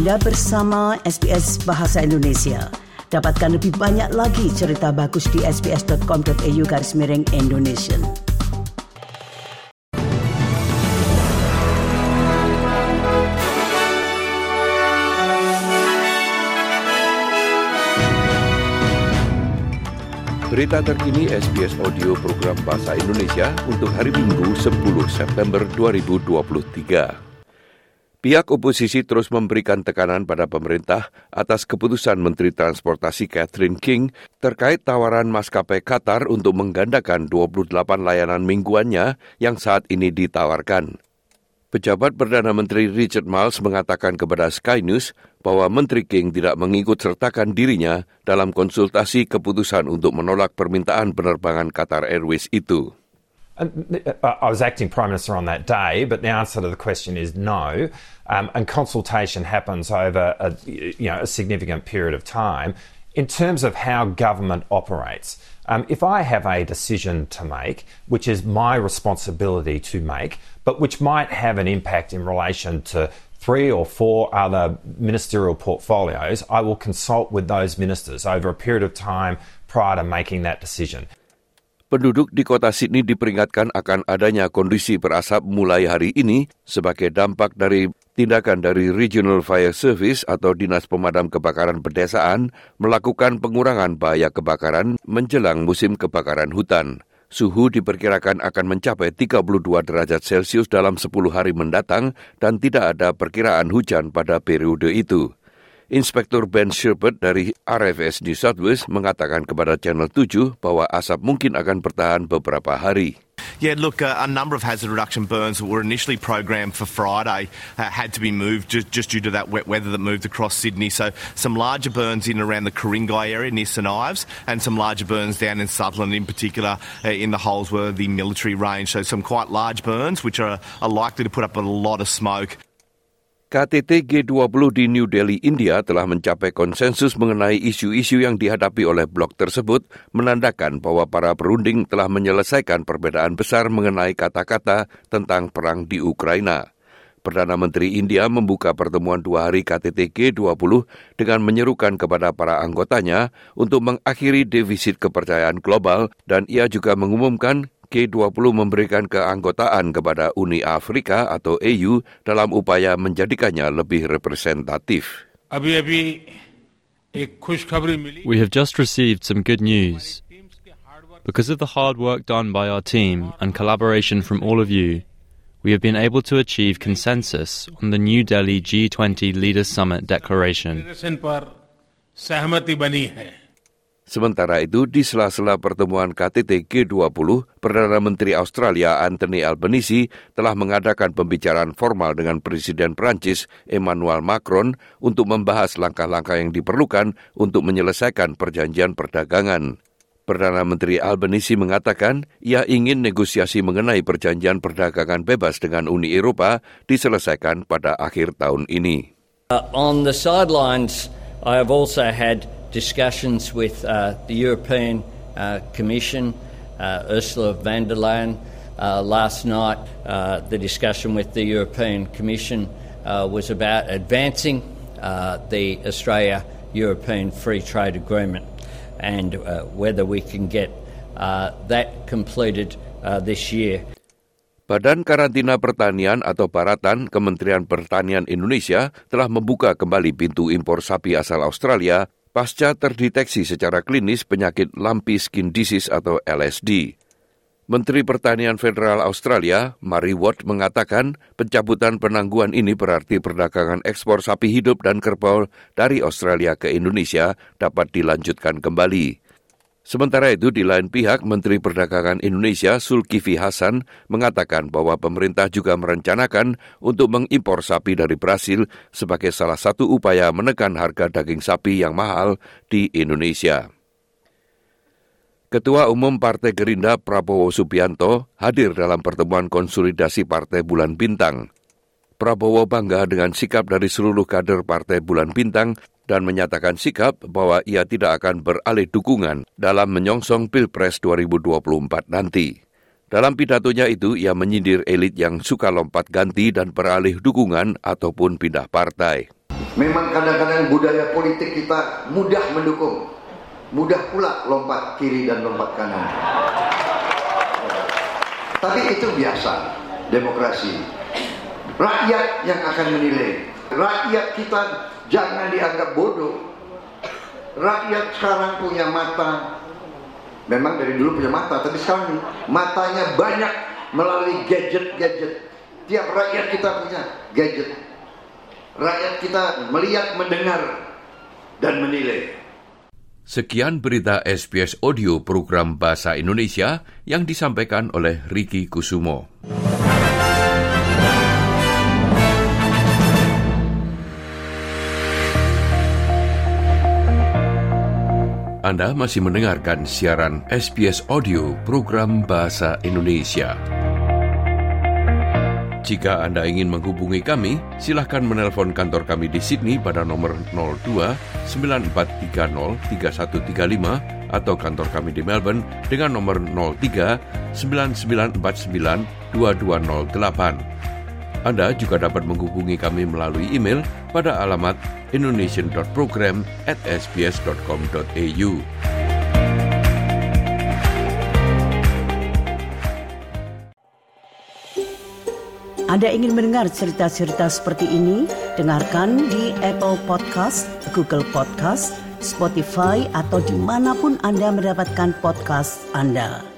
Anda bersama SBS Bahasa Indonesia. Dapatkan lebih banyak lagi cerita bagus di sbs.com.au garis miring Indonesia. Berita terkini SBS Audio Program Bahasa Indonesia untuk hari Minggu 10 September 2023. Pihak oposisi terus memberikan tekanan pada pemerintah atas keputusan Menteri Transportasi Catherine King terkait tawaran maskapai Qatar untuk menggandakan 28 layanan mingguannya yang saat ini ditawarkan. Pejabat Perdana Menteri Richard Miles mengatakan kepada Sky News bahwa Menteri King tidak mengikut sertakan dirinya dalam konsultasi keputusan untuk menolak permintaan penerbangan Qatar Airways itu. Uh, I was acting Prime Minister on that day, but the answer to the question is no. Um, and consultation happens over a, you know, a significant period of time. In terms of how government operates, um, if I have a decision to make, which is my responsibility to make, but which might have an impact in relation to three or four other ministerial portfolios, I will consult with those ministers over a period of time prior to making that decision. Penduduk di kota Sydney diperingatkan akan adanya kondisi berasap mulai hari ini sebagai dampak dari tindakan dari Regional Fire Service atau Dinas Pemadam Kebakaran Pedesaan melakukan pengurangan bahaya kebakaran menjelang musim kebakaran hutan. Suhu diperkirakan akan mencapai 32 derajat Celcius dalam 10 hari mendatang dan tidak ada perkiraan hujan pada periode itu. Inspektur Ben Shepherd dari RFS New South Wales mengatakan kepada Channel 7 bahwa asap mungkin akan bertahan beberapa hari. Yeah, look, uh, a number of hazard reduction burns that were initially programmed for Friday uh, had to be moved just, just, due to that wet weather that moved across Sydney. So, some larger burns in around the Ku-ring-gai area near St Ives, and some larger burns down in Sutherland, in particular uh, in the Holsworthy military range. So, some quite large burns which are, are likely to put up a lot of smoke. KTT G20 di New Delhi, India telah mencapai konsensus mengenai isu-isu yang dihadapi oleh blok tersebut, menandakan bahwa para perunding telah menyelesaikan perbedaan besar mengenai kata-kata tentang perang di Ukraina. Perdana Menteri India membuka pertemuan dua hari KTT G20 dengan menyerukan kepada para anggotanya untuk mengakhiri defisit kepercayaan global dan ia juga mengumumkan G20 memberikan keanggotaan kepada Uni Afrika atau AU dalam upaya menjadikannya lebih representatif. We have just received some good news. Because of the hard work done by our team and collaboration from all of you, we have been able to achieve consensus on the New Delhi G20 Leaders Summit Declaration. Sementara itu, di sela-sela pertemuan KTT G20, Perdana Menteri Australia Anthony Albanese telah mengadakan pembicaraan formal dengan Presiden Prancis Emmanuel Macron untuk membahas langkah-langkah yang diperlukan untuk menyelesaikan perjanjian perdagangan. Perdana Menteri Albanese mengatakan ia ingin negosiasi mengenai perjanjian perdagangan bebas dengan Uni Eropa diselesaikan pada akhir tahun ini. Uh, on the sidelines, I have also had discussions with uh, the European uh, Commission, uh, Ursula von der Leyen. Uh, last night, uh, the discussion with the European Commission uh, was about advancing the Australia European Free Trade Agreement and whether we can get that completed this year. Badan Karantina Pertanian atau Baratan Kementerian Pertanian Indonesia telah membuka kembali pintu impor sapi asal Australia pasca terdeteksi secara klinis penyakit lumpy skin disease atau LSD. Menteri Pertanian Federal Australia, Mary Watt, mengatakan pencabutan penangguhan ini berarti perdagangan ekspor sapi hidup dan kerbau dari Australia ke Indonesia dapat dilanjutkan kembali. Sementara itu, di lain pihak, Menteri Perdagangan Indonesia Sulkivi Hasan mengatakan bahwa pemerintah juga merencanakan untuk mengimpor sapi dari Brasil sebagai salah satu upaya menekan harga daging sapi yang mahal di Indonesia. Ketua Umum Partai Gerindra Prabowo Subianto hadir dalam pertemuan konsolidasi Partai Bulan Bintang. Prabowo bangga dengan sikap dari seluruh kader Partai Bulan Bintang dan menyatakan sikap bahwa ia tidak akan beralih dukungan dalam menyongsong Pilpres 2024 nanti. Dalam pidatonya itu, ia menyindir elit yang suka lompat ganti dan beralih dukungan ataupun pindah partai. Memang kadang-kadang budaya politik kita mudah mendukung, mudah pula lompat kiri dan lompat kanan. Tapi itu biasa, demokrasi. Rakyat yang akan menilai. Rakyat kita jangan dianggap bodoh. Rakyat sekarang punya mata. Memang dari dulu punya mata, tapi sekarang matanya banyak melalui gadget-gadget. Tiap rakyat kita punya gadget rakyat kita melihat, mendengar, dan menilai. Sekian berita SBS Audio program Bahasa Indonesia yang disampaikan oleh Riki Kusumo. Anda masih mendengarkan siaran SBS Audio program Bahasa Indonesia. Jika Anda ingin menghubungi kami, silahkan menelpon kantor kami di Sydney pada nomor 02 9430 3135 atau kantor kami di Melbourne dengan nomor 03 9949 2208. Anda juga dapat menghubungi kami melalui email pada alamat indonesian.program at sbs.com.au. Anda ingin mendengar cerita-cerita seperti ini? Dengarkan di Apple Podcast, Google Podcast, Spotify, atau di mana pun Anda mendapatkan podcast Anda.